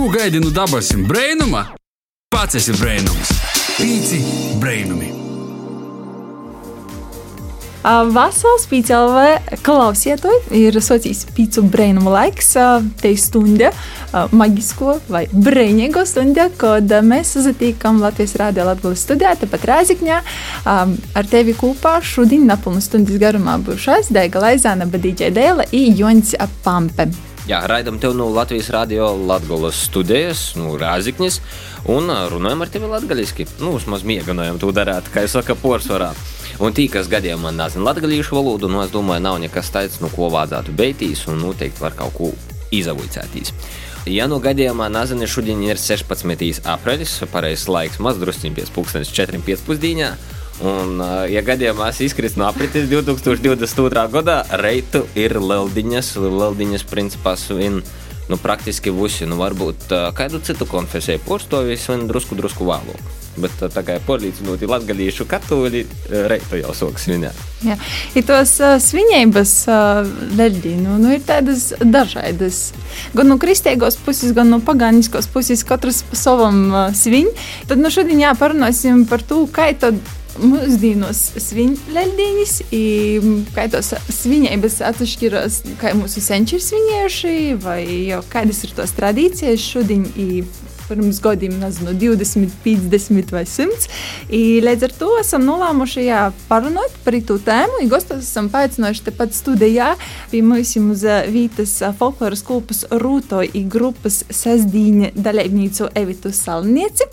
Ko gaidi no dabasim brainuma? Pats esi brainums. Pīci brainumi. Vasaras pīcēlē klausiet, ir socijas pīcu brēnumu laiks, te stunda, magisko vai brēņīgo stunda, kad mēs sazatīkam Latvijas Rādio Latgulas studijā, tepat Rēzikņā. Ar tevi kopā šodien napilnu stundas garumā būšās Daiga Laizāna, Badīģē Dēla i Joņs Pampe. Jā, raidam tev no Latvijas Rādio Latvijas studijas, no Rāzikņas, un runājam ar tevi latgaļiski. Nu, vismaz mieganojam to darāt, kā es saka, porsvarā. Un tī, kas man nezina latviešu valodu, nu, es domāju, nav nekas tāds, nu, ko vajadzētu beigtīs, un noteikti var kaut ko izavoicētīs. Ja no gadījumā nezinu, šodien ir 16. aprīlis, pareizais laiks, maz drusciņš pēc pusdienas, 4,5 dienā. Un, ja gadījumā es izkristu no aprites 2022. gadā, reitu ir Leldiņas, Leldiņas principā svin. Nu, praktiski visi, nu, varbūt kādu citu konfesiju porstovis un drusku, drusku vēlāk. Bet tā kā ir porlīdzinot latgalīšu katoļi, reitu jau soks svinēt. Jā, ir tos uh, svinības uh, leļģi, nu, nu ir tādas dažādas. Gan no kristīgos puses, gan no pagāniskos puses, katrs pa savam uh, sviņ. Tad nu šodien jāparunāsim par to, kā tad mūsdienos svinēļdienas, kā tos svinības atšķiras, kā mūsu senči ir svinējuši, vai kādas ir tos tradīcijas šodien. Pirms gadiem, nezinu, 20, 50 vai 100. I, līdz ar to esam nolēmuši parunāt par šo tēmu. Gostos esam paaicinājuši tepat studijā pie mums uz vītas folkloras kūpas Rūto i grupas sasdīņa dalībnīcu Evitu Salnieci.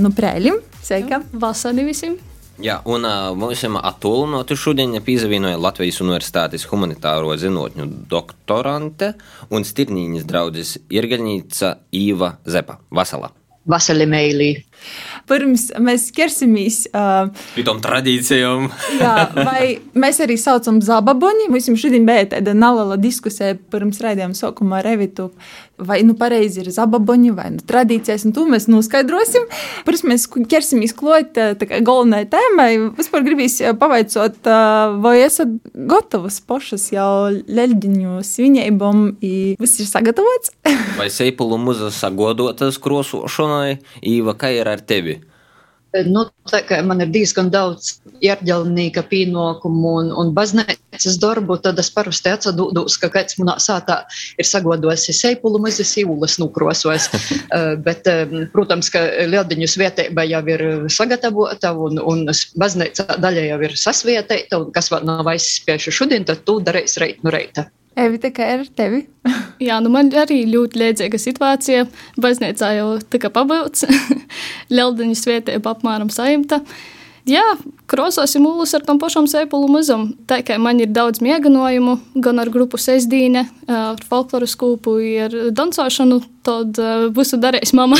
Nu, prēļim, sveika! Vasarī visiem! Jā, un uh, mums ir attālināti šodien pievienoja Latvijas Universitātes humanitāro zinātņu doktorante un Stirnīņas draudzes Irgaļnīca Īva Zepa. Vasala! Vasarī mēlī! Pirms mēs ķersimies uh, pie tām tradīcijām. jā, vai mēs arī saucam zababoņi. Mums šodien bija tāda neliela diskusija pirms raidījuma sākumā ar Evitu. Vai nu pareizi ir zababoņi vai nu tradīcijas, un to mēs noskaidrosim. Pirms mēs ķersimies klāt galvenajai tēmai, vispār gribīs pavaicot, vai esat gatavas pašas jau leļģiņu svinībām, viss ir sagatavots? vai seipulu muza sagodotas krosošanai, Īva, kā ir ar tevi? Nu, tā kā man ir diezgan daudz ierģelnīga pienākumu un, un baznīcas darbu, tad es parasti atceros, ka kāds manā sātā ir sagodojis seipulu mazas īvulas nukrosos. Bet, protams, ka lieldiņu svietēba jau ir sagatavota un, un baznīca daļa jau ir sasvietēta, un kas vēl nav aizspieši šodien, tad tu darīs reit no reita. Evita, kā ar tevi? Jā, nu man arī ļoti līdzīga situācija. Baznīcā jau tā kā pabeigts, Lieldiņas vietēba apmēram saimta. Jā, krososim mūlus ar tam pašam sēpulu mazam. Tā kā man ir daudz mieganojumu, gan ar grupu sestdīne, ar folkloras kūpu, ar dancošanu, tad visu darīs mama.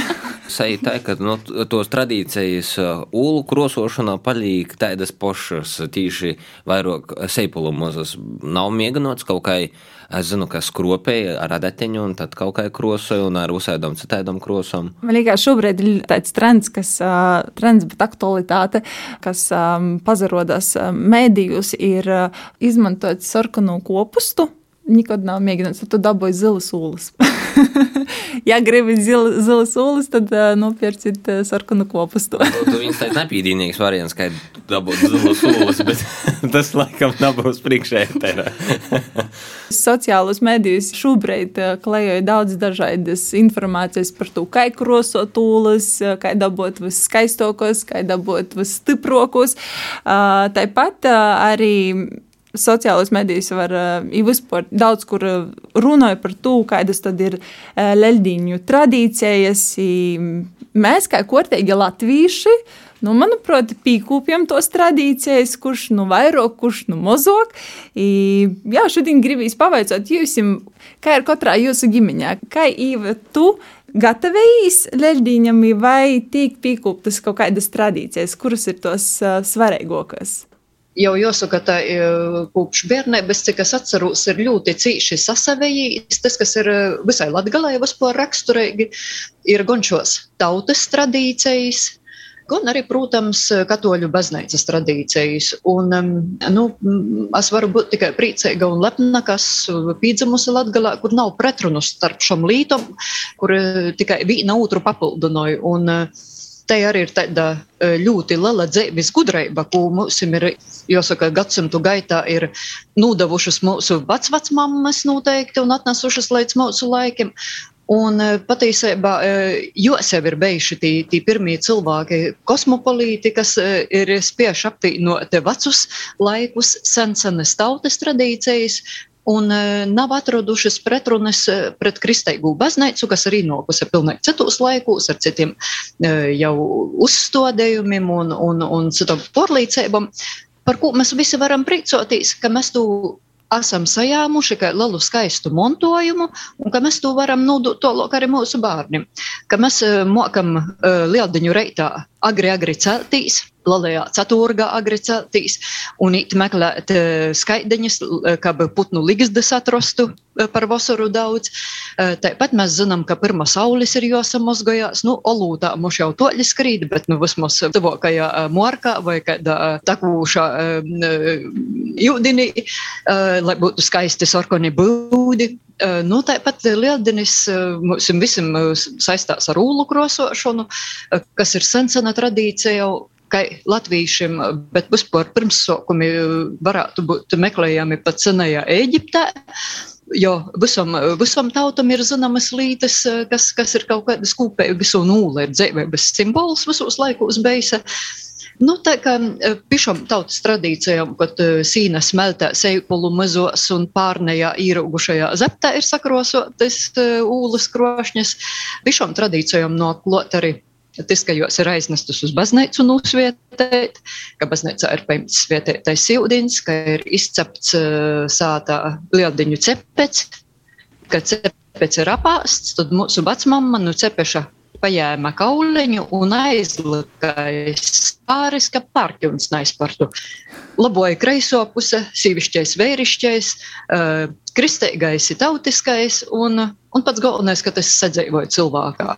Sai tā, ka no, tos tradīcijas ūlu krosošanā paliek tādas pašas, tīši vairāk seipulu mazas. Nav mieganots kaut kā Es zinu, ka skropēja ar adateņu, un tad kaut kā krosoja, un ar uzsēdām citādām krosām. Man liekas, šobrīd ir tāds trends, kas, trends, bet aktualitāte, kas pazarodas mēdījus, ir izmantot sarkanu kopustu. Nekad nav mēģināts, tad tu dabūji zilas olas. ja gribi zil, zilas olas, tad uh, nopērciet uh, sarkanu kopustu. tu viņus tāds nepīdīnīgs variants, kā dabūt zilas olas, bet tas laikam nebūs priekšētērā. Sociālos medijos šobrīd uh, klejoja daudz dažādas informācijas par to, kā krosot olas, kā dabūt visskaistākos, kā dabūt visstiprākos. Uh, tāpat uh, arī sociālajos medijos var vispār daudz kur runāja par to, kādas tad ir leļdiņu tradīcijas. Mēs, kā kortīgi latvieši, Nu, manuprāt, pīkūpjam tos tradīcijas, kurš nu vairāk, kurš nu mazāk. Jā, šodien gribīs pavaicāt jums, kā ir katrā jūsu ģimenē. Kā Īva, tu gatavojies leļdiņam vai tiek pīkūptas kaut kādas tradīcijas, kuras ir tos uh, svarīgākās? Jau jāsaka, ka kopš bērnības, cik es atceros, ir ļoti cīši sasavējis. Tas, kas ir visai latgalē vispār raksturīgi, ir gan šos tautas tradīcijas, gan arī, protams, katoļu baznīcas tradīcijas. Un, nu, es varu būt tikai priecīga un lepna, kas pīdzamusi Latgalā, kur nav pretrunu starp šom lītom, kur tikai viena otru papildinoja. Un, Te arī ir tāda ļoti liela dzīves gudrība, ko mums ir, jāsaka, gadsimtu gaitā ir nodevušas mūsu vecvecmāmas noteikti un atnesušas līdz mūsu laikiem. Un eh, patiesībā jūs jau ir bijuši tie, tie pirmie cilvēki, kosmopolīti, kas ir spieši apvienot vecus laikus, sensenes tautas tradīcijas. Un nav atradušas pretrunas pret kristīgo baznīcu, kas arī nokusi pilnīgi citos laikos, ar citiem jau uzstādījumiem un, un, un citām porlīcībām, par ko mēs visi varam priecāties, ka mēs to esam sajāmuši lielu skaistu montojumu, un ka mēs to varam nodot tālāk arī mūsu bērniem. Ka mēs uh, mokam uh, lieldiņu reitā agri, agri celtīs, lielajā ceturgā agri celtīs, un it meklēt uh, skaidiņas, kā putnu ligzdas atrastu uh, par vasaru daudz. Tāpat mēs zinām, ka pirmā saules ir jāsamazgājās, nu, olūtā mums jau toļi skrīt, bet, nu, vismaz tuvākajā morkā vai kādā takūšā jūdinī, uh, lai būtu skaisti sarkani būdi. Nu, tāpat lieldinis mums visam saistās ar ūlu krosošanu, kas ir sensena tradīcija jau ka latviešiem, bet vispār pirmsākumi varētu būt meklējami pat senajā Eģiptē. Jo visam, visam tautam ir zināmas lietas, kas, kas ir kaut kādas kopīgas, un nūle ir dzīvības simbols visos laikos bijis. Nu, tā kā pišam tautas tradīcijām, kad sīna smeltē seipulu mazos un pārnējā īraugušajā zeptē ir sakrosotas ūlas krošņas, pišam tradīcijām noklot arī Tas, ka jūs ir aiznestas uz baznīcu nosvietēt, ka baznīcā ir paimts svietētais ūdens, ka ir izcepts sātā lieldiņu cepets, ka cepets ir apāsts, tad mūsu vecmamma nu cepeša paņēma kauliņu un aizlikais pāris, ka pārķuns neizpartu. Laboja kreiso puse, sīvišķais, vērišķais, kristīgais, tautiskais un, un pats galvenais, ka tas sadzīvoja cilvēkā.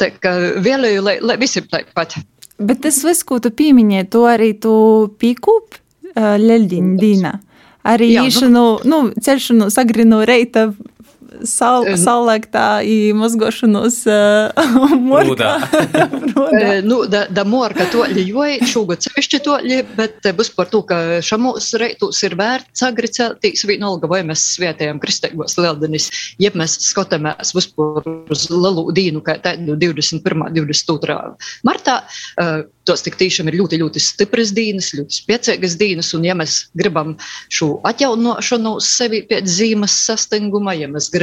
Tā kā vēlēju, lai, lai visiem tāpat. Bet tas viss, ko tu pieminēji, to arī tu pīkūp uh, leļdiņa dīnā. Arī Jā, īšanu, nu, celšanu sagrinu reita saul, saulēktā mazgošanos uh, morkā. nu, da, da morka toļi joj, šūga cevišķi toļi, bet būs par to, ka šamos reitus ir vērts agriceltīs vienalga, vai mēs svietējam kristīgos lieldenis, jeb mēs skatāmies vispār uz lielu dīnu, kā tādu 21. 22. martā. Uh, tos tik tiešām ir ļoti, ļoti stipras dienas, ļoti spēcīgas dienas. Un, ja mēs gribam šo atjaunošanu sevi pēc zīmes sastinguma, ja mēs gribam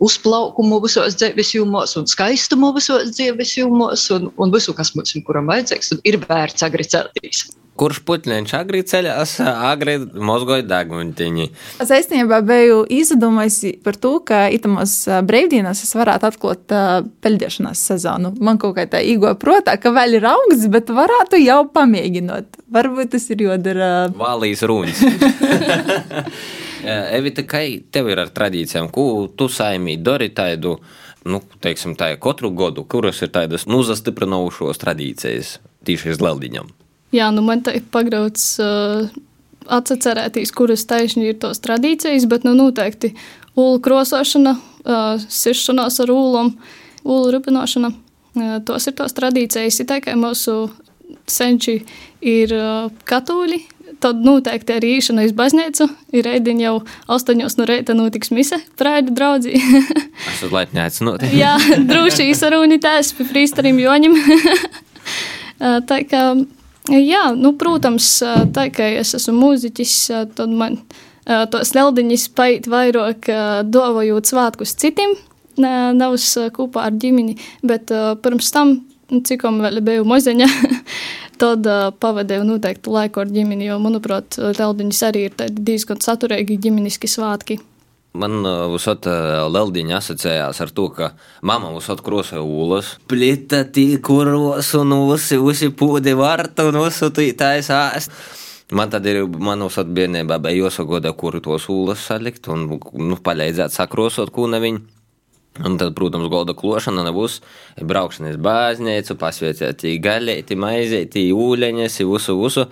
uzplaukumu visos dzīves jomos un skaistumu visos dzīves jomos un, un visu, kas mums ir kuram vajadzīgs, tad ir vērts agri celties. Kurš puķiņš agri ceļās, agri mozgoja degmuntiņi. Es īstenībā biju izdomājis par to, ka itamos brīvdienās es varētu atklāt uh, peļģēšanās sezonu. Man kaut kā tā īgo protā, ka vēl ir augsts, bet varētu jau pamēģinot. Varbūt tas ir jodara. Vālijas rūņas. Evita, kā tev ir ar tradīcijām? Ko tu saimī dari tādu, nu, teiksim, tā katru gadu, kuras ir tādas nu zastiprinošos tradīcijas tīši iz leldiņam? Jā, nu man te ir pagrauts uh, atcerēties, kuras taisni ir tos tradīcijas, bet nu noteikti ulu krosošana, uh, siršanās ar ūlum, ulu rupinošana. Uh, tos ir tos tradīcijas, ir tikai mūsu senči ir uh, katoļi, tad noteikti arī īšana uz baznīcu. Ir rēdiņa jau astoņos no rīta notiks mise, prāļu draudzī. Es uz laipni aicinot. Jā, droši izsarunītājs pie frīstarim joņim. Tā kā Jā, nu, protams, tā kā es esmu mūziķis, tad man tos leldiņas paiet vairāk dovojot svētkus citiem, nevis kopā ar ģimeni, bet pirms tam, cik man vēl biju moziņa, tad pavadīju noteiktu laiku ar ģimeni, jo, manuprāt, leldiņas arī ir diezgan saturīgi ģimeniski svētki. Man visot Leldiņa asociējās ar to, ka mamma visot krosoja ūlas, plita tīkuros un usi, usi pūdi varta un usi tītais āst. Man tad ir, man uzsot bērnībā bija jāsagoda, kur tos ūlas salikt un, nu, palīdzēt sakrosot kūna viņu. Un tad, protams, golda klošana nebūs braukšanas bāznīcu, pasvietiet gaļēti, maizīti, ūleņas, visu, visu.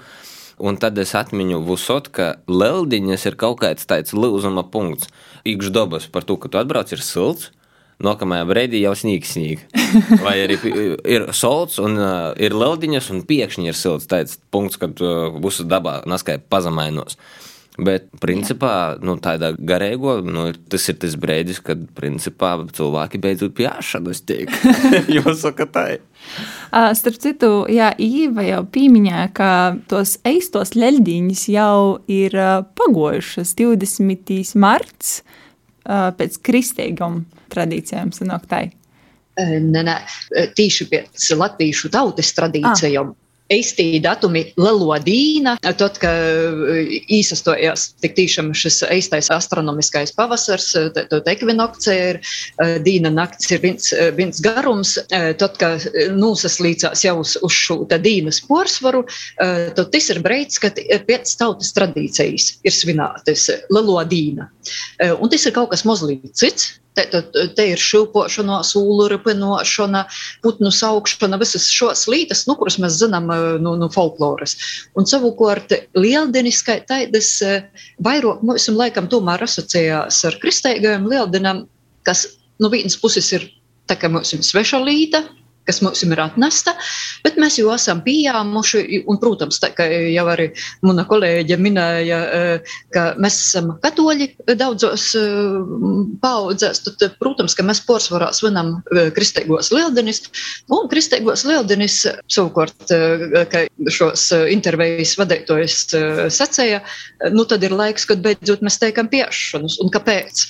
Un tad es atmiņu visot, ka leldiņas ir kaut kāds tāds lūzuma punkts. Ikš dabas par to, ka tu atbrauc ir silts, nākamajā brīdī jau sniegs snieg. Vai arī ir solts un uh, ir leldiņas un piekšņi ir silts. Tāds punkts, kad uh, būs dabā naskai pazemainos. Bet, principā, nu, tādā garīgo, nu, tas ir tas brīdis, kad, principā, cilvēki beidzot pie āšanas tiek. Jūs sakat, tā ir. Starp citu, jā, Īva jau pieminēja, ka tos eistos leļdiņas jau ir pagojušas 20. marts pēc kristīgām tradīcijām sanāk tai. Nē, nē, tīši pēc latviešu tautas tradīcijām. Ah eistī datumi Lelodīna, tad, kad īsastojās tik tiešām šis eistais astronomiskais pavasars, tad ekvinokcija ir, dīna nakts ir viens, viens garums, tad, kad nūsaslīcās jau uz, uz šo dīnas porsvaru, tad tas ir breids, kad pēc tautas tradīcijas ir svinētas Lelodīna. Un tas ir kaut kas mazliet cits. Te, te, ir šūpošana, sūlu ripinošana, putnu saukšana, visas šos lietas, nu, kuras mēs zinām no, no nu, folkloras. Un savukārt lieldinis, kā tādas, vairāk mums laikam tomēr asociējās ar kristīgajiem lieldienam, kas no nu, vienas puses ir tā kā mums ir sveša līta, kas mums ir atnesta, bet mēs jau esam pieņēmuši, un, protams, tā kā jau arī mana kolēģe minēja, eh, ka mēs esam katoļi daudzos eh, paudzēs, tad, protams, ka mēs porcelānā svinam eh, kristīgos lieldenis, un kristīgos lieldenis savukārt, ka šos intervijas vadītājs sacēja, nu tad ir laiks, kad beidzot mēs teikam piešanas. Un kāpēc?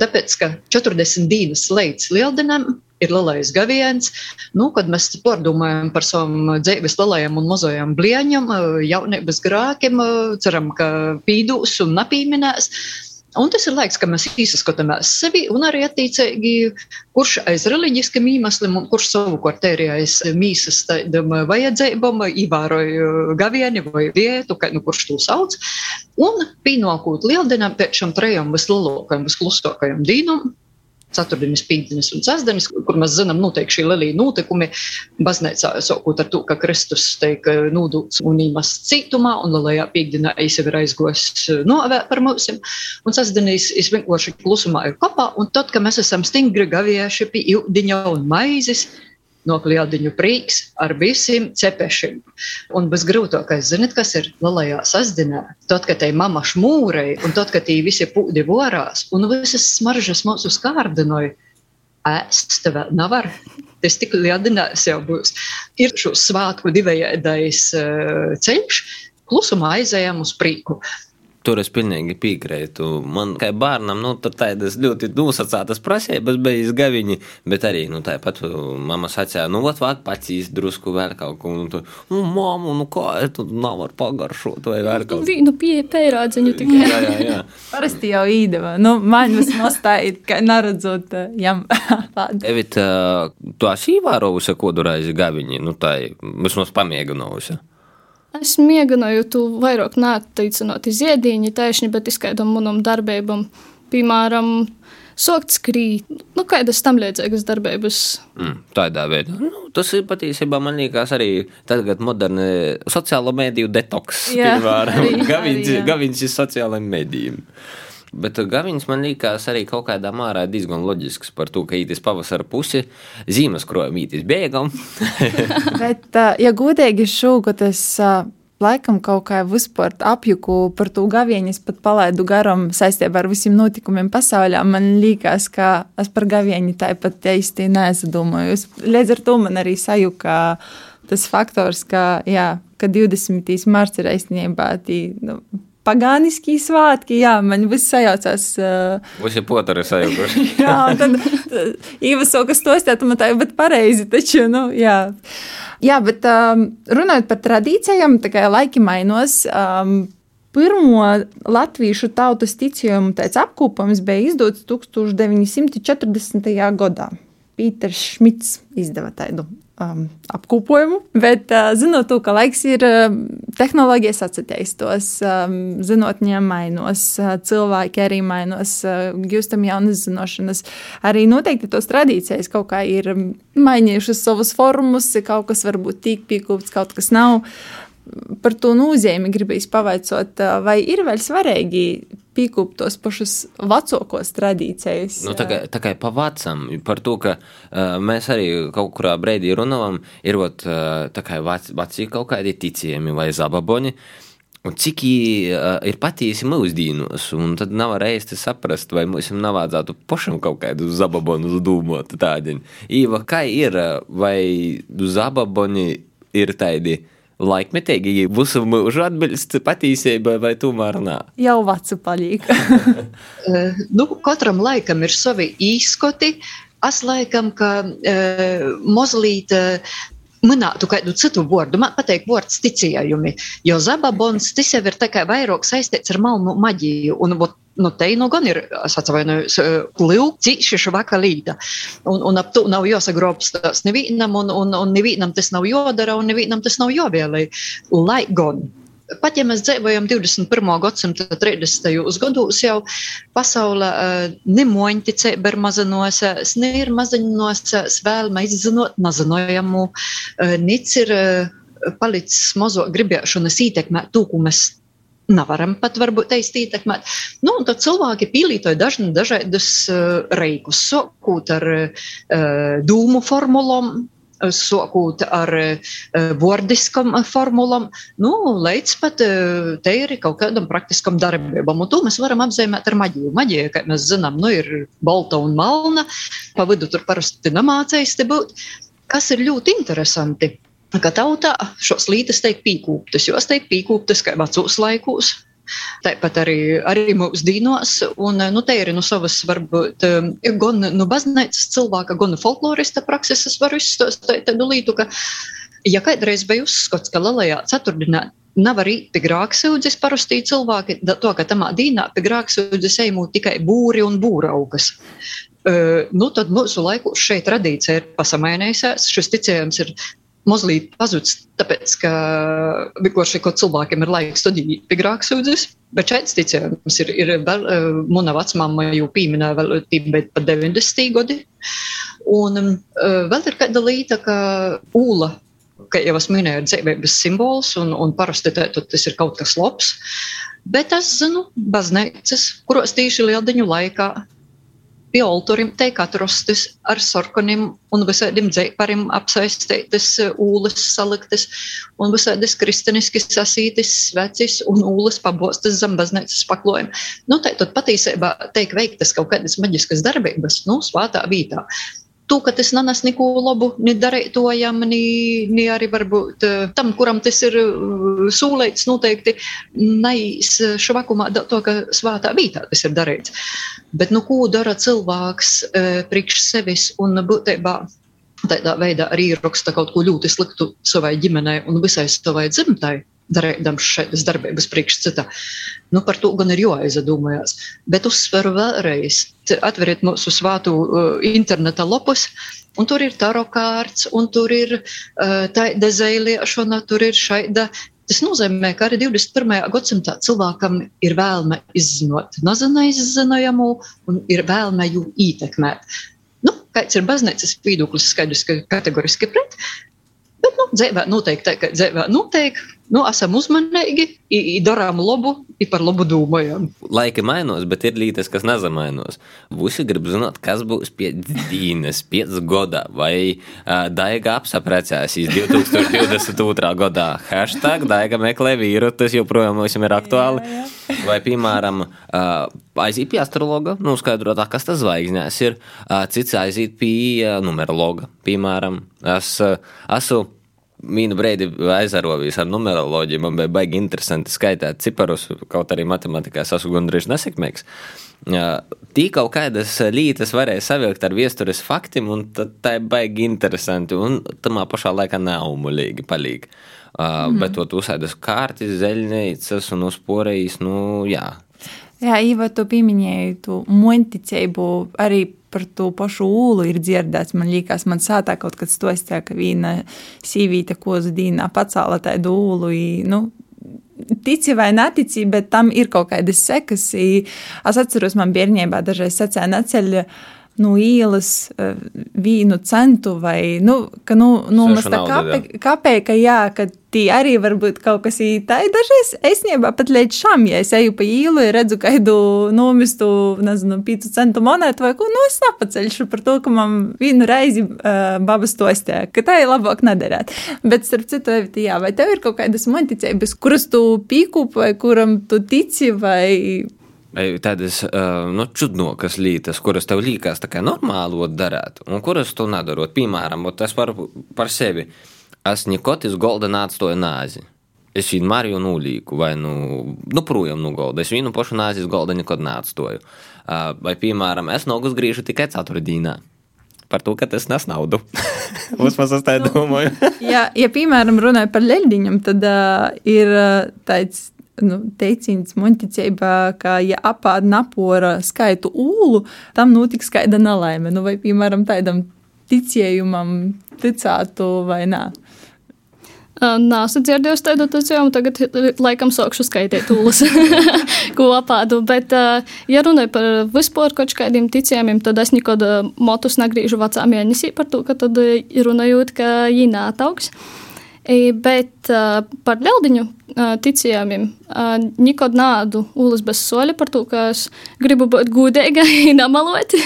Tāpēc, ka 40 dienas līdz lieldenam ir lielais gaviens. Nu, kad mēs pārdomājam par savam dzīves lielajam un mazajam blieņam, jaunības grākiem, ceram, ka pīdūs un napīminēs. Un tas ir laiks, kad mēs izskatāmies sevi un arī attiecīgi, kurš aiz reliģiskiem iemesliem un kurš savukārt ir aiz mīsas tādam vajadzībam, ievēroja gavieni vai vietu, kā, nu, kurš to sauc. Un pienākot lieldienām pēc šiem trejiem vislielākajiem, visklustākajiem dīnam, ceturtdienas, piekdienas un sestdienas, kur mēs zinām, notiek šī lielī notikumi. Baznīcā sākot ar to, ka Kristus tiek nodūts un īmas cietumā, un lielajā piekdienā es jau ir aizgojis eh, novēt par mums. Un sestdienīs es vienkārši klusumā ir kopā, un tad, kad mēs esam stingri gavieši pie jūdiņa un maizes, no kliediņu prīks ar visiem cepešiem. Un bezgrūtākais, zinot, kas ir lielajā sastāvdaļā, tad, kad te mamma šmūrei, un tad, kad tie visi pūdi vorās, un visas smaržas mūsu skārdinoja, ēst tev nevar. Tas tik lieldienās jau būs. Ir šo svētku divējādais uh, ceļš, klusumā aizējām uz prīku. Tur es pilnīgi piekrītu. Man kā bērnam, nu, tādas ļoti nosacītas prasības bija izgaviņi, bet arī, nu, tāpat mamma sacīja, nu, vat vāk pacīs drusku vēl kaut ko, un tu, nu, mamma, nu, kā, tu nav var pagaršot vai vēl kaut ko. Nu, pie pērādziņu tikai. jā, jā, jā. Parasti jau īdeva. Nu, man vismaz tā ir, ka neredzot jam tādu. Evit, tu esi īvērovusi kodu reizi gaviņi, nu, tā, vismaz pamēģinājusi. Es mēģināju to vairāk neatteicināt ziediņu taisni, bet izskaidam manam darbībam, piemēram, sokt skrīt, nu, kādas tam līdzīgas darbības. Mm, tādā veidā. Nu, tas ir patiesībā, man liekas, arī tagad moderni sociālo mēdīju detoks. Jā, piemēram, Gaviņš ir sociālajiem mēdījiem. Bet Gavins man liekas arī kaut kādā mērā diezgan loģisks par to, ka ītis pavasara pusi zīmes krojam ītis bēgam. Bet, ja godīgi šogad es laikam kaut kā vispār apjuku par to gavieņu, es pat palaidu garam saistībā ar visiem notikumiem pasaulē. Man liekas, ka es par gavieņu tāpat īsti nesadomāju. Līdz ar to man arī sajūta tas faktors, ka, jā, ka 20. marts ir īstenībā tī, nu, pagāniskī svētki, jā, man viss sajaucās. Uh, Visi potari sajaukuši. jā, tad Īva sokas to ir, bet pareizi, taču, nu, jā. Jā, bet um, runājot par tradīcijām, tā kā laiki mainos, um, Pirmo latviešu tautas ticējumu apkopojums bija izdots 1940. gadā. Pīters Šmits izdeva tādu um, apkopojumu. Bet, uh, zinot, to, ka laiks ir uh, tehnoloģijas attīstās, um, zinātnēm mainos, uh, cilvēki arī mainos, uh, gūstam jaunas zināšanas. Arī noteikti tos tradīcijas kaut kā ir mainījušas savus formus, kaut kas varbūt tīk piekopts, kaut kas nav. Par to nozīmi gribīs pavaicot, vai ir vēl svarīgi pīkūpt tos pašus vecākos tradīcijas. Nu, tā kā, tā kā pa vecam, par to, ka uh, mēs arī kaut kurā brīdī runājam, ir ot, uh, tā kā veci kaut kādi ticējumi vai zababoni. Un cik uh, ir patiesi mūsdienos, un tad nav reizi saprast, vai mums nevajadzētu pašam kaut kādu zababonu domāt. Īva, kā ir, vai zababoni ir tādi? Laikmetīgi, visu mūžu atbilst patiesībai, vai tomēr nē? Jau vecu paliek. Eh, nu, katram laikam ir savi īskoti. Es laikam, ka uh, mazliet uh, minētu kādu citu vārdu. Man patīk vārds ticējumi, jo zababons tas jau ir vairāk saistīts ar malnu maģiju. Un, ot, nu, te nu gan ir, es atvainojos, plūci šī vakalīta. Un, un ap to nav jāsagrobs tas nevienam, un, un, un nevienam tas nav jodara, un nevienam tas nav jovēlē. Lai gan. Pat ja mēs dzīvojam 21. gadsimta 30. gados, jau pasaule uh, nemoņticība ir mazinosies, ne ir mazinosies vēlme izzinot mazinojamu, uh, nic ir uh, palicis mazo gribēšanas ko mēs nevaram pat varbūt teikt ietekmēt. Nu, tad cilvēki pielietoja dažna, dažādus uh, reikus, sākot ar uh, dūmu formulām, sākot ar vordiskam formulam, nu, līdz pat te ir kaut kādam praktiskam darbībam. Un to mēs varam apzīmēt ar maģiju. Maģija, kā mēs zinām, nu, ir balta un melna, pa vidu tur parasti nemācējis te būt. Kas ir ļoti interesanti, ka tautā šos lītes tiek pīkūptas, jo tās tiek pīkūptas kā vecos laikos. Tāpat arī, arī mūsu dīnos, un nu, te ir no nu, savas, varbūt, um, gan no nu, baznīcas cilvēka, gan no folklorista prakses, es varu izstāstīt tādu lītu, ka, ja kādreiz bija uzskats, ka lielajā ceturtdienā nav arī pie grāksūdzes parasti cilvēki, to, ka tamā dīnā pie grāksūdzes ejamū tikai būri un būraugas. Uh, nu, tad mūsu laikos šeit tradīcija ir pasamainījusies. Šis ticējums ir mazliet pazudis, tāpēc, ka vienkārši cilvēkiem ir laiks studēt pie grāmatas. Bet šeit ticējums ir, ir vēl, eh, mana vecmāma jau pieminēja vēl bet pat 90. gadi. Un um, vēl ir kāda līta, ka ūla, ka jau es minēju, ir dzīvības simbols, un, un parasti tas ir kaut kas labs. Bet es zinu, baznīcas, kuros tīši lieldiņu laikā pie alturim tiek atrastas ar sarkaniem un visādiem dzēpariem apsaistītas ūles saliktas un visādas kristeniski sasītas svecis un ūles pabostas zem baznīcas paklojuma. Nu, tā tad patiesībā tiek veiktas kaut kādas maģiskas darbības, nu, svātā vītā. To, ka tas nenes neko labu, ne darītojam, ne, ne arī varbūt eh, tam, kuram tas ir eh, sūlīts, noteikti neiz švakumā, to, ka svātā vītā tas ir darīts. Bet, nu, ko dara cilvēks eh, priekš sevis un būtībā tādā veidā arī raksta kaut ko ļoti sliktu savai ģimenei un visai savai dzimtai darīdams šādas darbības priekš cita. Nu, par to gan ir jāaizdomājas. Bet uzsveru vēlreiz, atveriet mūsu svātu uh, interneta lapus. Un tur ir taro kārts, un tur ir uh, tāda zēliešana, tur ir šaida. Tas nozīmē, ka arī 21. gadsimtā cilvēkam ir vēlme izzinot nezinājumu un ir vēlme jū ietekmēt. Nu, kāds ir baznīcas viedoklis, skaidrs, ka kategoriski pret, bet nu, dzīvē noteikti ka dzīvē noteikti nu, esam uzmanīgi, darām labu, ir par labu domājam. Laika mainās, bet ir lietas, kas nezamainos. Visi grib zināt, kas būs pie Dīnes, pēc gada, vai uh, Daiga apsaprecēsīs 2022. gadā. Hashtag Daiga meklē vīru, tas joprojām mums ir aktuāli. Jā, jā. Vai, piemēram, uh, aiziet pie astrologa, nu, skaidrot, kas tas zvaigznēs ir, uh, cits aiziet pie uh, numerologa, piemēram. Es uh, esmu Mīnu brīdi aizarovījis ar numeroloģiju. Man bija baigi interesanti skaitīt ciparus, kaut arī matemātikā es esmu gandrīz nesekmīgs. Tī kaut kādas lietas varēja savilkt ar vēstures faktiem, un tā ir baigi interesanti. Un tamā pašā laikā neumuļīgi palīgi. Uh, mm. Bet to uzsēdas kārtas, zeļnīcas un uzporējis, nu jā. Jā, Īva, tu pieminēji tu monticību arī par to pašu ūlu ir dzirdēts. Man liekas, man sātā kaut kas stostā, ka viena sīvīte kozu dīnā pacēla tādu ūlu. I, nu, tici vai netici, bet tam ir kaut kādas sekas. Es atceros, man bērnībā dažreiz sacīja, neceļ no ielas uh, vīnu centu vai, nu, ka, nu, nu mēs tā kāpē, kāpē, ka jā, ka tī arī var būt kaut kas ītai. Dažreiz esnībā pat līdz šam, ja es eju pa īlu, ja redzu kādu nomistu, nezinu, pīcu centu monētu vai ko, nu es nepaceļšu par to, ka man vienu reizi uh, babas tostē, ka tā ir labāk nedarēt. Bet, starp citu, Evita, jā, vai tev ir kaut kādas monticības, kuras tu pīkūp vai kuram tu tici Vai tādas nu, čudnokas lietas, kuras tev liekas tā kā normāli darīt, un kuras tu nedarot. Piemēram, ot es par, par sevi. Es iz golda neatstāju nāzi. Es vienmēr jau nulīku, vai nu, nu projām no golda. Es vienu pašu nāzi iz golda nekad neatstāju. Vai, piemēram, es nogus griežu tikai ceturtdienā. Par to, ka tas nes naudu. Uzmanīgi, es tā domāju. ja, ja, piemēram, runāja par leļdiņam, tad uh, ir tāds nu, teiciens monticībā, ka, ja apāda napora skaitu ūlu, tam notiks skaida nelaime. Nu, vai, piemēram, tādam ticējumam ticētu vai nē. Nē, es dzirdēju tādu tēmu, tagad laikam sākšu skaitīt tūlus, ko apādu. Bet, ja runāju par vispār kaut kādiem ticējumiem, tad es nekad motus negriežu vecā mēnesī par to, ka tad runājot, ka viņi nātauks. Bet par ļaudiņu ticējumiem nekad nādu ulas bez soļa par to, ka es gribu būt gudīga un namalot.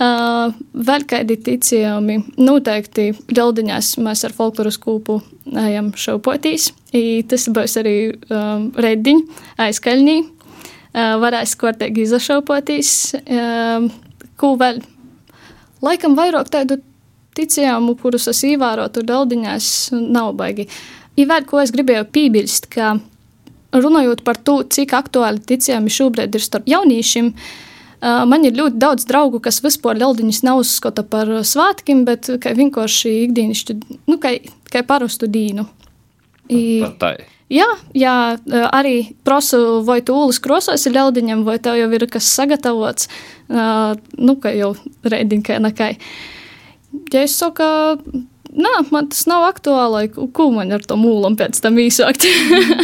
Vēl kādi ticējumi. Noteikti Galdiņās mēs ar folkloras kūpu ejam šaupotīs. Tas būs arī reidiņi aizkaļņī. Varēs kārtīgi izašaupotīs. Ko vēl? Laikam vairāk tādu ticējumu, kurus es ievērotu Galdiņās, nav baigi. Ir vēl, ko es gribēju piebilst, ka runājot par to, cik aktuāli ticējumi šobrīd ir starp jauniešiem, uh, Man ir ļoti daudz draugu, kas vispār ļaudiņus neuzskata par svētkiem, bet vienkārši ikdienišķi, nu, kā, kā parastu dīnu. I, jā, jā, arī prasu, vai tu ūlis krosos ir ļaudiņam, vai tev jau ir kas sagatavots, nu, ka jau reidiņkai nekai. Ja es saku, Nē, man tas nav aktuāli. Ko man ar to mūlu pēc tam īsākt?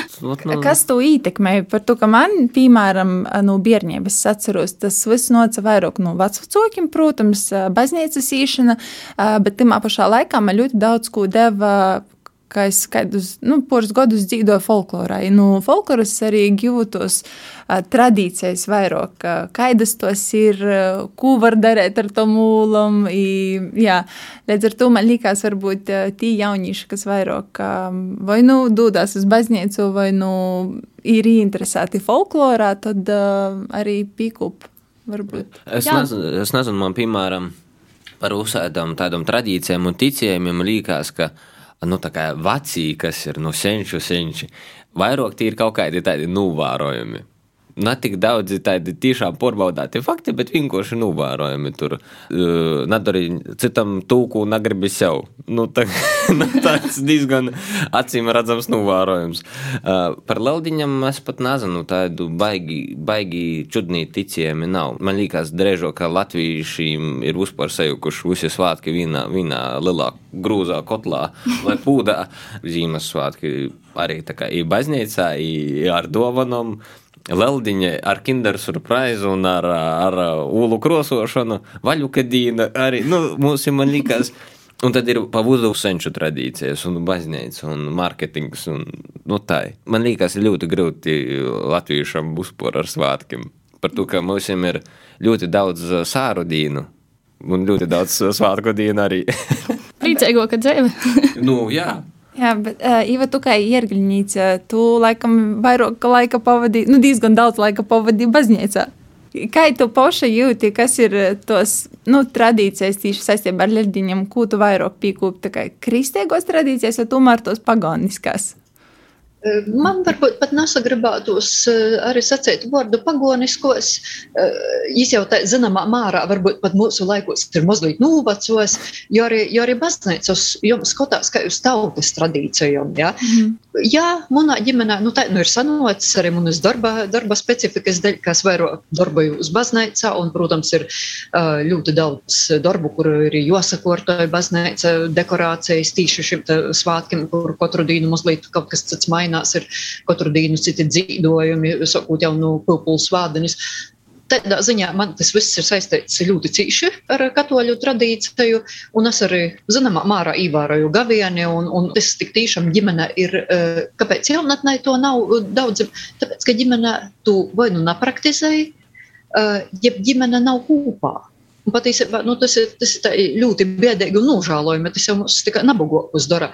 Kas to ietekmē? Par to, ka man, piemēram, no bērnības atceros, tas viss noca vairāk no vecākiem, protams, baznīcas īšana, bet tajā pašā laikā man ļoti daudz ko deva kā es kādus nu, porus gadus dzīvoju folklorā. Nu, folkloras arī gūtos uh, tradīcijas vairāk, kādas tos ir, uh, ko var darīt ar to mūlam. Jā, līdz ar to man liekas, varbūt uh, tie jaunieši, kas vairāk uh, vai nu dodas uz baznīcu, vai nu ir interesēti folklorā, tad uh, arī pīkup. Varbūt. Es, nezinu, es nezinu, man piemēram par uzsēdām tādām tradīcijām un ticējumiem liekas, ka uh, nu, veci, kas ir nu, senču senči, vairāk tie ir kaut kādi tādi novērojumi ne tik daudz tādi tiešām porbaudāti fakti, bet vienkārši novērojami tur. Uh, Nedari citam tūku, negribi sev. Nu, tā, nu, tāds diezgan acīm redzams novērojums. Uh, par Leldiņam es pat nezinu, tādu baigi, baigi čudnī ticējumi nav. Man liekas, drežo, ka latviešiem ir uzpār sajukuši visi svētki vienā, vienā lielā grūzā kotlā vai pūdā. Zīmes svētki arī tā kā ir baznīcā, ir ar dovanām. Leldiņa ar Kinder surprise un ar, ar ulu krosošanu, vaļukadīna arī, nu, mums ir man likās. Un tad ir pavudu senču tradīcijas, un baznīca, un mārketings, un nu, tā. Man liekas, ļoti grūti latviešam uzpor ar svātkiem. Par to, ka mums ir ļoti daudz sāru dīnu, un ļoti daudz svātku dīnu arī. Priecīgo, ka dzīve. nu, jā. Jā, bet, uh, Iva, tu kā iergļņīca, tu laikam vairāk laika pavadīji, nu, diezgan daudz laika pavadīji baznīcā. Kā tu paša jūti, kas ir tos nu, tradīcijas tieši saistībā ar leģiņiem, ko tu vairāk pīkūp, tā kā kristīgos tradīcijas vai tomēr tos pagāniskās? Man varbūt pat nesagribētos arī sacīt vārdu pagoniskos. Jau tā zināmā mārā, varbūt pat mūsu laikos ir mazliet novecos, jo arī, jo arī baznīcas jums skatās kā uz tautas tradīcijām. Ja? Mm. Jā, manā ģimenē nu, tā nu, ir sanots arī manas darba, darba specifikas dēļ, kas vairāk darboju uz baznīcā, un, protams, ir ļoti daudz darbu, kur ir jāsakortoja baznīca dekorācijas tīši šim svātkiem, kur katru dienu mazliet kaut kas cits mainās mainās, ir katru dienu citi dzīvojumi, sakot jau no pupulu svādeņus. Tādā ziņā man tas viss ir saistīts ļoti cīši ar katoļu tradīciju, un es arī, zināmā mērā, ievēroju gavieni, un, un tas tik tiešām ģimene ir, eh, kāpēc jaunatnē to nav daudz, tāpēc, ka ģimene to vai nu nepraktizēja, eh, jeb ģimene nav kopā. Un patiesībā nu, tas ir, tas ir ļoti biedīgi un nožēlojami. Tas jau mums tikai nabagokus dara.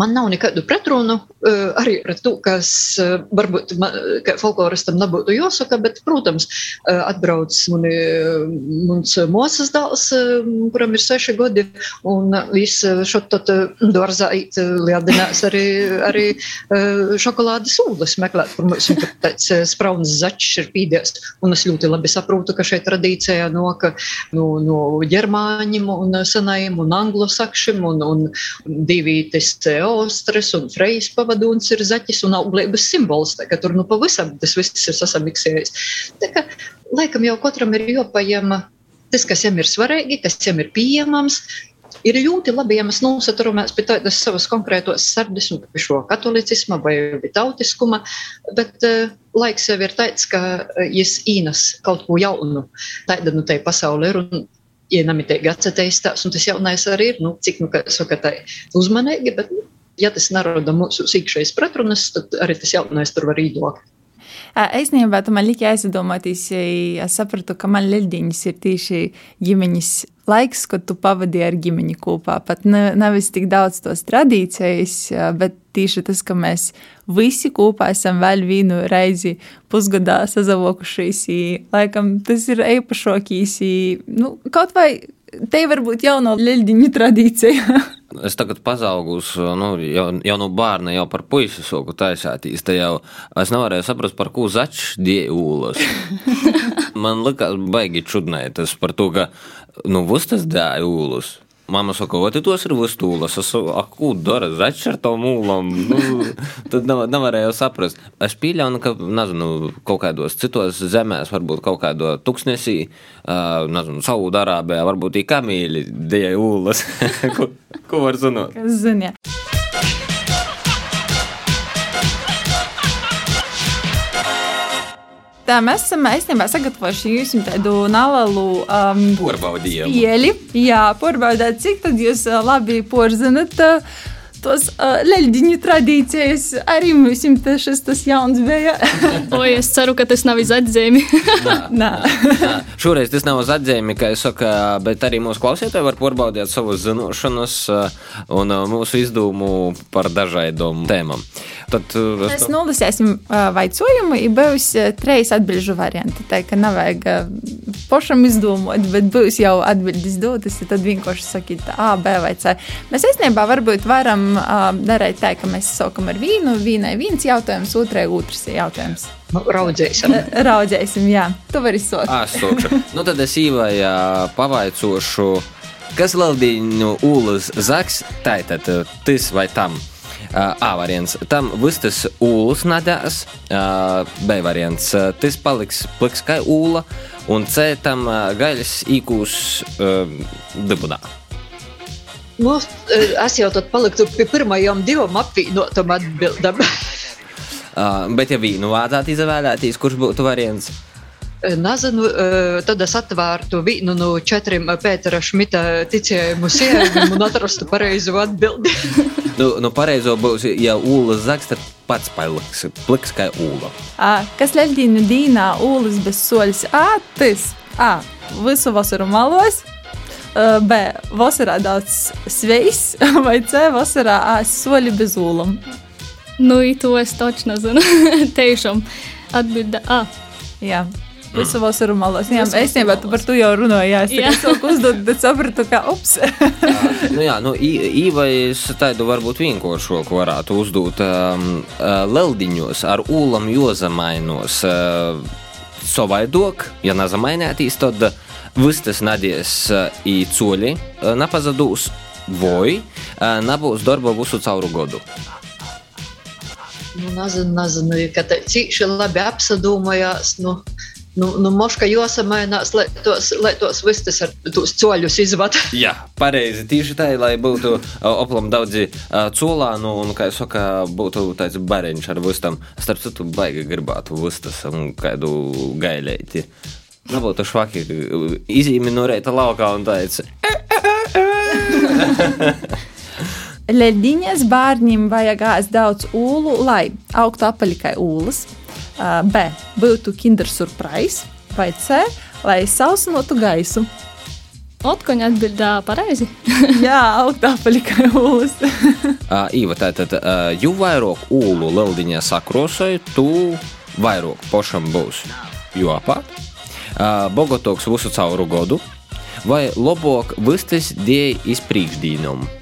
Man nav nekādu pretrunu uh, arī ar to, kas uh, varbūt man, folkloristam nebūtu jāsaka, bet, protams, uh, atbrauc mani, mums mūsas dēls, kuram ir seši gadi, un viņš šo tad dārzā īt liedinās arī, arī šokolādes ūdens meklēt, kur mums ir tāds sprauns zaķis ir pīdies. Un es ļoti labi saprotu, ka šeit tradīcijā noka no, no ģermāņiem un senajiem un anglosakšiem un, un divītis ostras un frejas pavadonis ir zaķis un auglības simbols. Tā, tur nu pavisam tas viss ir sasamiksējis. Tā kā laikam jau katram ir jopaņem tas, kas viņam ir svarīgi, kas viņam ir pieejams. Ir ļoti labi, ja mēs nosaturamies pie tādas savas konkrētos sardas, un pie šo katolicisma vai tautiskuma, bet uh, laiks jau ir tāds, ka uh, jis īnas kaut ko jaunu tāda nu tai pasaulē ir, un ienamitīgi atcetīstās, un tas jaunais arī ir, nu, cik, nu, kā saka, tā uzmanīgi, bet, nu, ja tas nerada mūsu iekšējas pretrunas, tad arī tas jaunais tur var īdot. Īstenībā tam man lika aizdomāties, ja es sapratu, ka man leļdiņas ir tieši ģimeņas laiks, kad tu pavadīji ar ģimeni kopā. Pat ne, nevis tik daudz tos tradīcijas, bet tieši tas, ka mēs visi kopā esam vēl vienu reizi pusgadā sazavokušies. Laikam tas ir īpašākīs, nu, kaut vai te varbūt jauno leļdiņu tradīcija. Es tagad pazaugu, nu, jau, jau no bērna, jau par puisi soku taisātīs. Te jau es nevarēju saprast, par ko zaķis dievūlas. Man likās baigi čudnēt tas par to, ka, nu, vus tas dievūlas. Vai tos ir vustūlas? Es saku, ak, ko dara zaķis ar to mūlam? Nu, tad nav, nevarēju saprast. Es pieļauju, ka, nezinu, kaut kādos citos zemēs, varbūt kaut kādā tuksnesī, uh, nezinu, Saudārābijā, varbūt ir kamīļi, dieja ūlas. ko, ko var zināt? Kas zina? Tā mēs esam īstenībā sagatavojuši jums tādu nelielu um. Spēli. Jā, porbaudāt, cik tad jūs uh, labi porzinat. Uh, tos uh, leļģiņu tradīcijas arī mums šis tas jauns bija. o, es ceru, ka tas nav iz atzīmi. Nā. Nā. Nā. Šoreiz tas nav uz atzīmi, kā es saku, bet arī mūsu klausītāji var porbaudīt savus zināšanas un mūsu izdomu par dažādām tēmām. Tad uh, mēs to... nolasīsim uh, vaicojumu, ir būs uh, trīs atbildžu varianti. Tā kā nevajag pašam izdomāt, bet būs jau atbildes dotas, tad vienkārši sakīt A, B vai C. Mēs īstenībā varbūt varam darīt tā, ka mēs sākam ar vīnu, vīnai viens jautājums, otrai otrs jautājums. Nu, raudzēsim. Raudzēsim, jā. Tu vari sākt. Ah, sākšu. nu, tad es īvai pavaicošu, kas Laldīņu ūlas zaks, tātad tas vai tam. A variants - tam vistas ūlas nedēs, B variants - tas paliks pliks kā ūla, un C tam gaļas īkūs dibunā. Nu, es jau tad paliktu pie pirmajām divām apvienotām atbildēm. bet, ja vīnu vācāt izvēlēties, kurš būtu variants? Nezinu, tad es atvērtu vienu no četriem Pētera Šmita ticējumu sievām un atrastu pareizo atbildi. nu, nu pareizo būs, ja ūlas zags, tad pats paliks pliks kā ūla. A, kas leļģīnu dīnā ūlas bez soļas? A, tas! A, visu vasaru malos. B. Vasarā daudz svejs, vai C. Vasarā ēst soļi bez ūlam. Nu, to es taču nezinu. Tiešām atbilde A. Jā. Visu vasaru malos. Jā, Visu es nebiju par to jau runāju. Jā, es Jā. tikai sāku uzdot, tad sapratu, ka ups. nu, jā, nu, īvais tādu varbūt vienkāršoku varētu uzdot um, uh, leldiņos ar ūlam jozamainos. Uh, Sovaidok, ja nazamainētīs, tad vistas nadies uh, į cuoli uh, napazadūs, voi uh, nabūs darba visu cauru godu. Nu, nezinu, nezinu, ka tā cīši labi apsadūmojās. Nu. Nu, nu moška jāsamainās, lai tos, lai tos vistas ar tos coļus izvada. Jā, pareizi. Tieši tā, lai būtu oplam daudzi uh, colānu un, kā jau saka, būtu tāds bariņš ar vistām. Starp citu, baigi gribētu vistas un kādu gailēti. Nebūtu švaki, izīmi no reita laukā un tāds. Leģiņas bērniem vajag ēst daudz ūlu, lai augtu apaļ kā ūlas. B. Būtu kinder surprise. Vai C. Lai sausinotu gaisu. Otkoņa atbildēja pareizi. Jā, augtu apaļ kā ūlas. Uh, Īva, tātad, uh, jo vairāk ūlu leldiņā sakrosoja, tu vairāk pašam būs jopā, uh, bogotoks visu cauru godu, vai labāk vistas dēļ izpriekšdīnumu.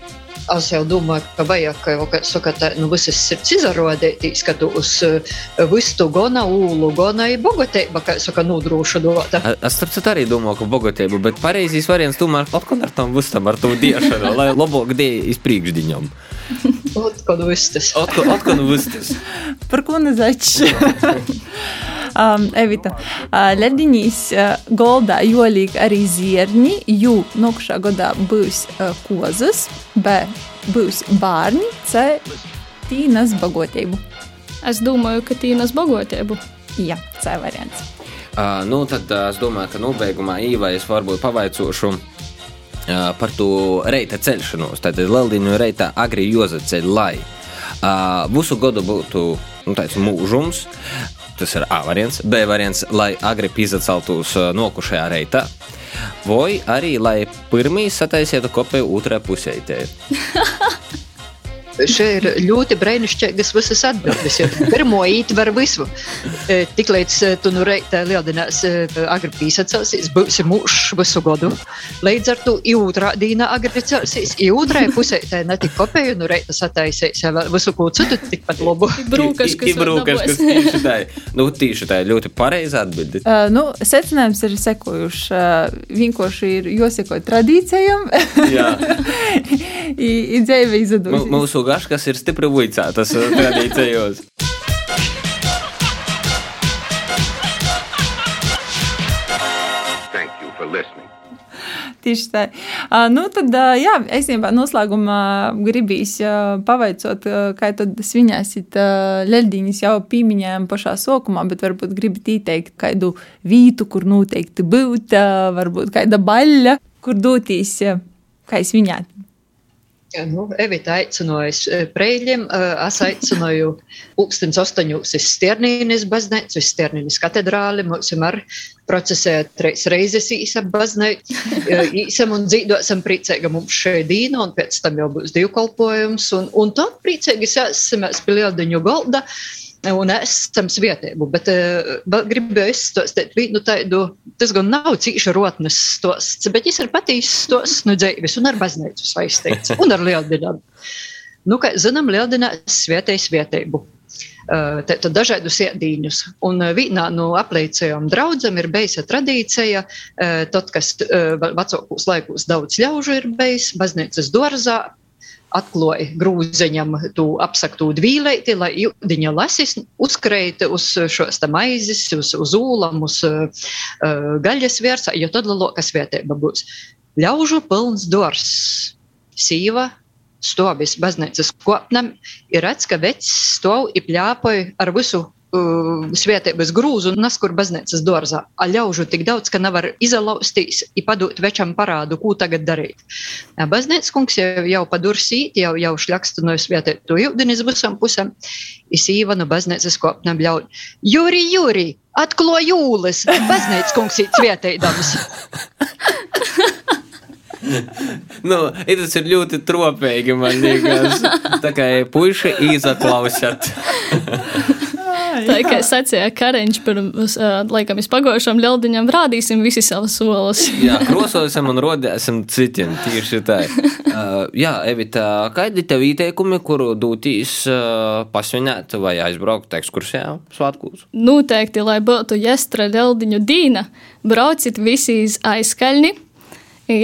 Es jau domāju, ka vajag kaut kā saka, tā, nu, visas sirds izrādītīs, ka tu uz uh, vistu gona ūlu, gona ir bogatība, kā saka, nodrošinota. Es starp citu arī domāju, ka bogotība, bet pareizais variants tomēr atkal ar tam visam, ar to diešanu, lai labāk dēļ izpriekšdīnumu. Otkad vistas. Nu vistas. Par ko nezaķis? um, Evita, uh, Leģiņīs uh, goldā jolīgi arī zierņi, jo nokšā gadā būs uh, kozas, B. būs bārņi, C. tīnas bagotību. Es domāju, ka tīnas bagātību. Jā, C variants. Uh, nu, tad uh, es domāju, ka nobeigumā īvai es varbūt pavaicošu par to reita celšanos. Tad Lieldiņu reitā agri jozaceļ, lai uh, visu gadu būtu nu, tāds mūžums. Tas ir A variants, B variants, lai agri izaceltos uh, nokušajā reitā. Vai arī, lai pirmie sataisītu kopiju otrajā pusē. Šeit ir ļoti brīnišķīgas visas atbildes. Pirmo ietver visu. E, Tiklīdz e, tu nu reitē lielinās agri pīsacelsīs, būsi mūžs visu godu. Līdz ar to i otrā dīnā agri i otrajā pusē tā ne tik kopēju, nu reita sataisīs jau visu ko citu tikpat labu. Brūkaš, kas Brūkaš, kas tieši tā ir. Nu, tieši tā ļoti pareiza atbilde. Uh, nu, secinājums ir sekojuši. Uh, vienkārši ir jāseko tradīcijām, Jā. ir dzīve Mū- izdevusies. Mūsu gaškas ir stipri tradīcijos. Thank you for listening. Tieši tā. Uh, nu, tad, uh, jā, es īstenībā noslēgumā gribīs uh, pavaicot, uh, kā tad svinēsit uh, leļdiņas jau pīmiņām pašā sokumā, bet varbūt gribat ieteikt kādu vītu, kur noteikti būt, uh, varbūt kāda baļļa, kur doties, uh, kā svinēt. Ja, nu, Evita aicināja preļiem, es aicināju pulkstens astoņos uz Stiernīnas baznīcu, uz Stiernīnas katedrāli, mums ir procesēt reizes reizes īsa baznīca, īsam un dzīdosim priecēga mums šeit dīna, un pēc tam jau būs divkolpojums, un, un tad priecēgi sēsimies pie lieldiņu galda, un esam svietību, bet uh, gribēju izstostīt vienu tādu, tas gan nav cīša rotnes stosts, bet viņš ir patīs stosts no dzīves un ar baznīcu saistīts, un ar lieldiņām. Nu, kā zinām, lieldienā svietēja svietību. Uh, Tātad dažādus iedīņus. Un uh, vienā no apliecējām draudzam ir bijusi tradīcija, tad, kas vecākos laikos daudz ļaužu ir bijis, baznīcas dārzā, atklāja grūziņam to apsaktu dvīleiti, lai viņa lasis uzkreita uz šos maizes, uz, uz ūlam, uz uh, gaļas virsā, jo tad lielākas vietība būs. Ļaužu pilns dors, sīva, stāvis baznīcas kopnam, ir redz, ka vecs stāv i pļāpoja ar visu svētības grūzu un naskur baznīcas dārzā. A ļaužu tik daudz, ka nevar izlaustīs, i padot večam parādu, ko tagad darīt. Baznīcas kungs jau, jau padursīt, jau, jau šļakstu no svētēto jūdenis visam pusam, i sīva no baznīcas kopnam ļauj. Juri, Juri, atklo jūles, baznīcas kungs ir svētēdams. Nu, tas ir ļoti tropīgi, man liekas. Tā kā puiši izaklausят. Tā kā sacīja Kariņš pirms, uh, laikam, izpagojušam ļaudiņam, rādīsim visi savas solas. Jā, krososim un rodēsim citiem. Tieši tā. Uh, jā, Evita, kādi tev ieteikumi, kuru dūtīs uh, pasvinēt vai aizbraukt ekskursijā svētkos? Noteikti, lai būtu jāstra ļaudiņu dīna, brauciet visi iz aizkaļni.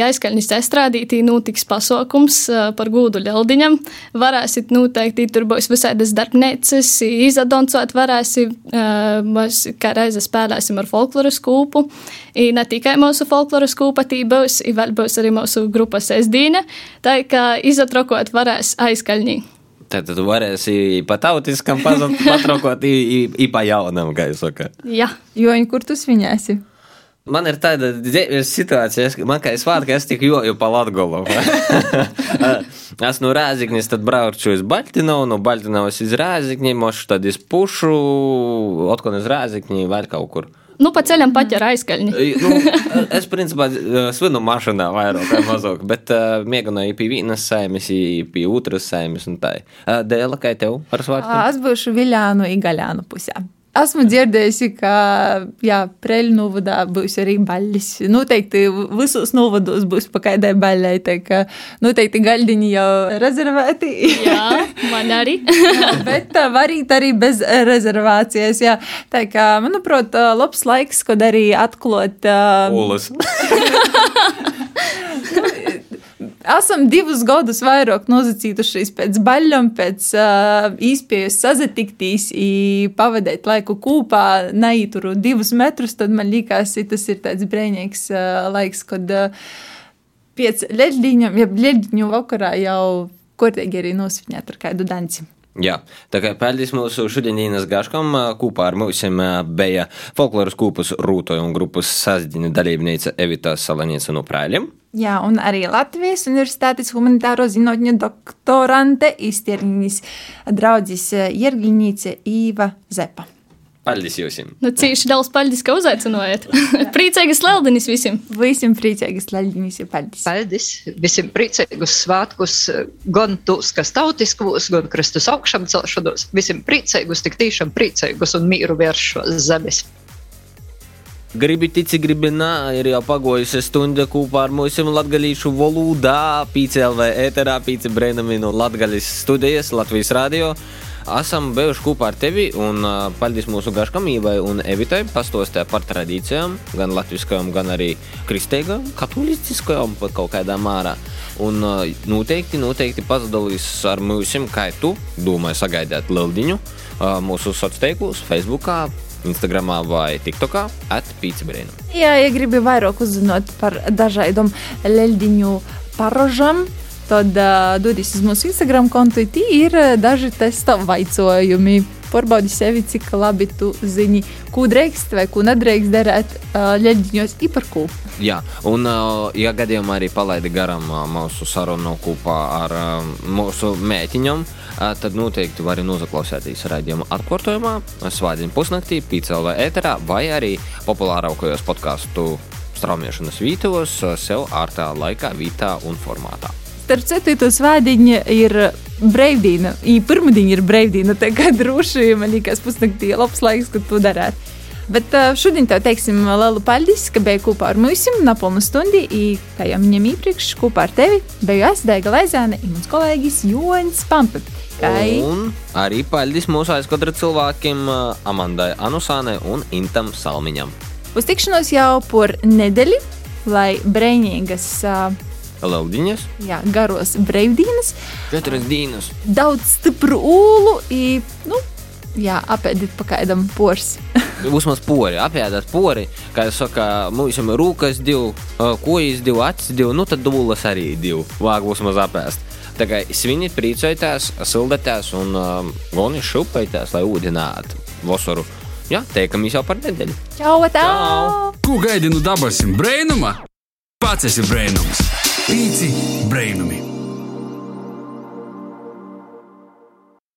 Aizkaļņas estrādītī notiks pasākums par gūdu ļaudiņam. Varēsit noteikti, tur būs visādas darbnīcas, izadoncot varēsi, mēs kā reize spēlēsim ar folkloras kūpu. I ne tikai mūsu folkloras kūpa tī būs, i vēl būs arī mūsu grupas esdīne, tā kā izatrokot varēs aizkaļņī. Tad tu varēsi pa tautiskam patrokot, i, i pa jaunam, kā jūs saka. Jā. Joņi, kur tu sviņēsi? Man ir tāda situācija, ka man kā svātka, es tik joju pa Latgolu. es no Rāziknis tad braucu uz Baltinovu, no Baltinovas iz Rāzikni, mošu tad iz Pušu, otkon iz Rāzikni, vēl kaut kur. Nu, pa ceļam pat ar aizkaļņu. nu, es, principā, svinu mašīnā vairāk vai mazāk, bet uh, mēģināju pie vienas saimes, pie otras saimes un tā. Uh, Dēla, kā tev ar svārkiem? Es būšu Viljānu Igaļānu pusē. Esmu dzirdējusi, ka Preļu novadā būs arī baļķis. Noteikti visos novados būs pa kādai baļķai. Tā kā noteikti gaļdiņi jau rezervēti. Jā, man arī. Bet varīt arī bez rezervācijas. Jā. Tā kā, manuprāt, labs laiks, kad arī atklāt. Olas. Esam divus gadus vairāk nozacītušies pēc baļļiem, pēc uh, īspējas sazatiktīs, pavadīt laiku kopā, neituru divus metrus, tad man liekas, tas ir tāds brīnīgs uh, laiks, kad uh, pēc leģdiņam, ja leģdiņu vakarā jau kortīgi arī nosviņāt ar kādu danci. Jā, tā kā paldies mūsu šodienas gaškam, kopā ar mums bija folkloras kūpas rūtoja un grupas sazdiņu dalībnīca Evita Salanieca no Prāļiem. Jā, un arī Latvijas Universitātes humanitāro zinātņu doktorante iztierņas draudzes Jergiņīce Īva Zepa. Paldies jums! Nu, cīši daudz paldies, ka uzaicinājāt. priecīgas Leldinis visiem! Visiem priecīgas Leldinis, ja paldies! Paldies! Visiem priecīgus svētkus, gan tos, kas tautiskos, gan Kristus augšām celšanos. Visiem priecīgus, tik tiešām priecīgus un mīru vēršos zemes. Gribi tici, gribi nā, ir jau pagojusi stunda kopā ar mums latgalīšu valodā, PCLV ēterā, PC Brēnami no Latgalis studijas, Latvijas radio. Esam bijuši kopā ar tevi un paldies mūsu gaškamībai un Evitai pastostē par tradīcijām, gan latviskajām, gan arī kristīgām, katolistiskajām pat kaut kādā mārā. Un noteikti, noteikti pasadalīs ar mums, kā tu domāji sagaidāt Lildiņu mūsu sociālos tīklos, Facebookā, Instagramā vai TikTokā atpīcibrēnu. Jā, ja gribi vairāk uzzināt par dažādām leļdiņu paražām, tad uh, dodies uz mūsu Instagram kontu. Tī ir daži testa vaicojumi. Porbaudi sevi, cik labi tu zini, ko drīkst vai ko nedrīkst darīt uh, leļdiņos, īpar ko. Jā, un, uh, ja gadījumā arī palaidi garām uh, mūsu sarunu kopā ar uh, mūsu mētiņiem, uh, tad noteikti vari noklausīties raidījuma atkārtojumā, svādiņu pusnaktī, PCLV ēterā vai arī populārākajos podkāstu straumēšanas vītos sev ārtā laikā, vītā un formātā. Starp citu, to svētdiņa ir brīvdiena. Pirmdiena ir brīvdiena. Tā kā droši man liekas, pusnaktī labs laiks, kad to darīt. Bet šodien tev teiksim lielu paldies, ka biji kopā ar mums napilnu stundu. Kā jau minējām iepriekš, kopā ar tevi biju es Dēga Laizāne un mans kolēģis Joņs Pampe. Kai... Un arī paldies mūsu aizkadra cilvēkiem Amandai Anusānai un Intam Salmiņam. Uz tikšanos jau par nedēļu, lai brīvīgas. Uh, Leldiņas. Jā, garos brīvdienas. Četras dienas. Daudz stipru ūlu, i, nu, jā, apēdīt pa kādam pors. Uzmaz pori, apēdāt pori, kā jau saka, mums ir rūkas divi, kojas divi, acis divi, nu tad dūlas arī divi. Vāk uzmaz apēst. Tā kā sviniet, priecājieties, sildatās un um, goni šupējieties, lai ūdinātu vasaru. Jā, teikamies jau par nedēļu. Čau, tā! Ko gaidi no dabasim brēnuma? Pats esi Piti brainami.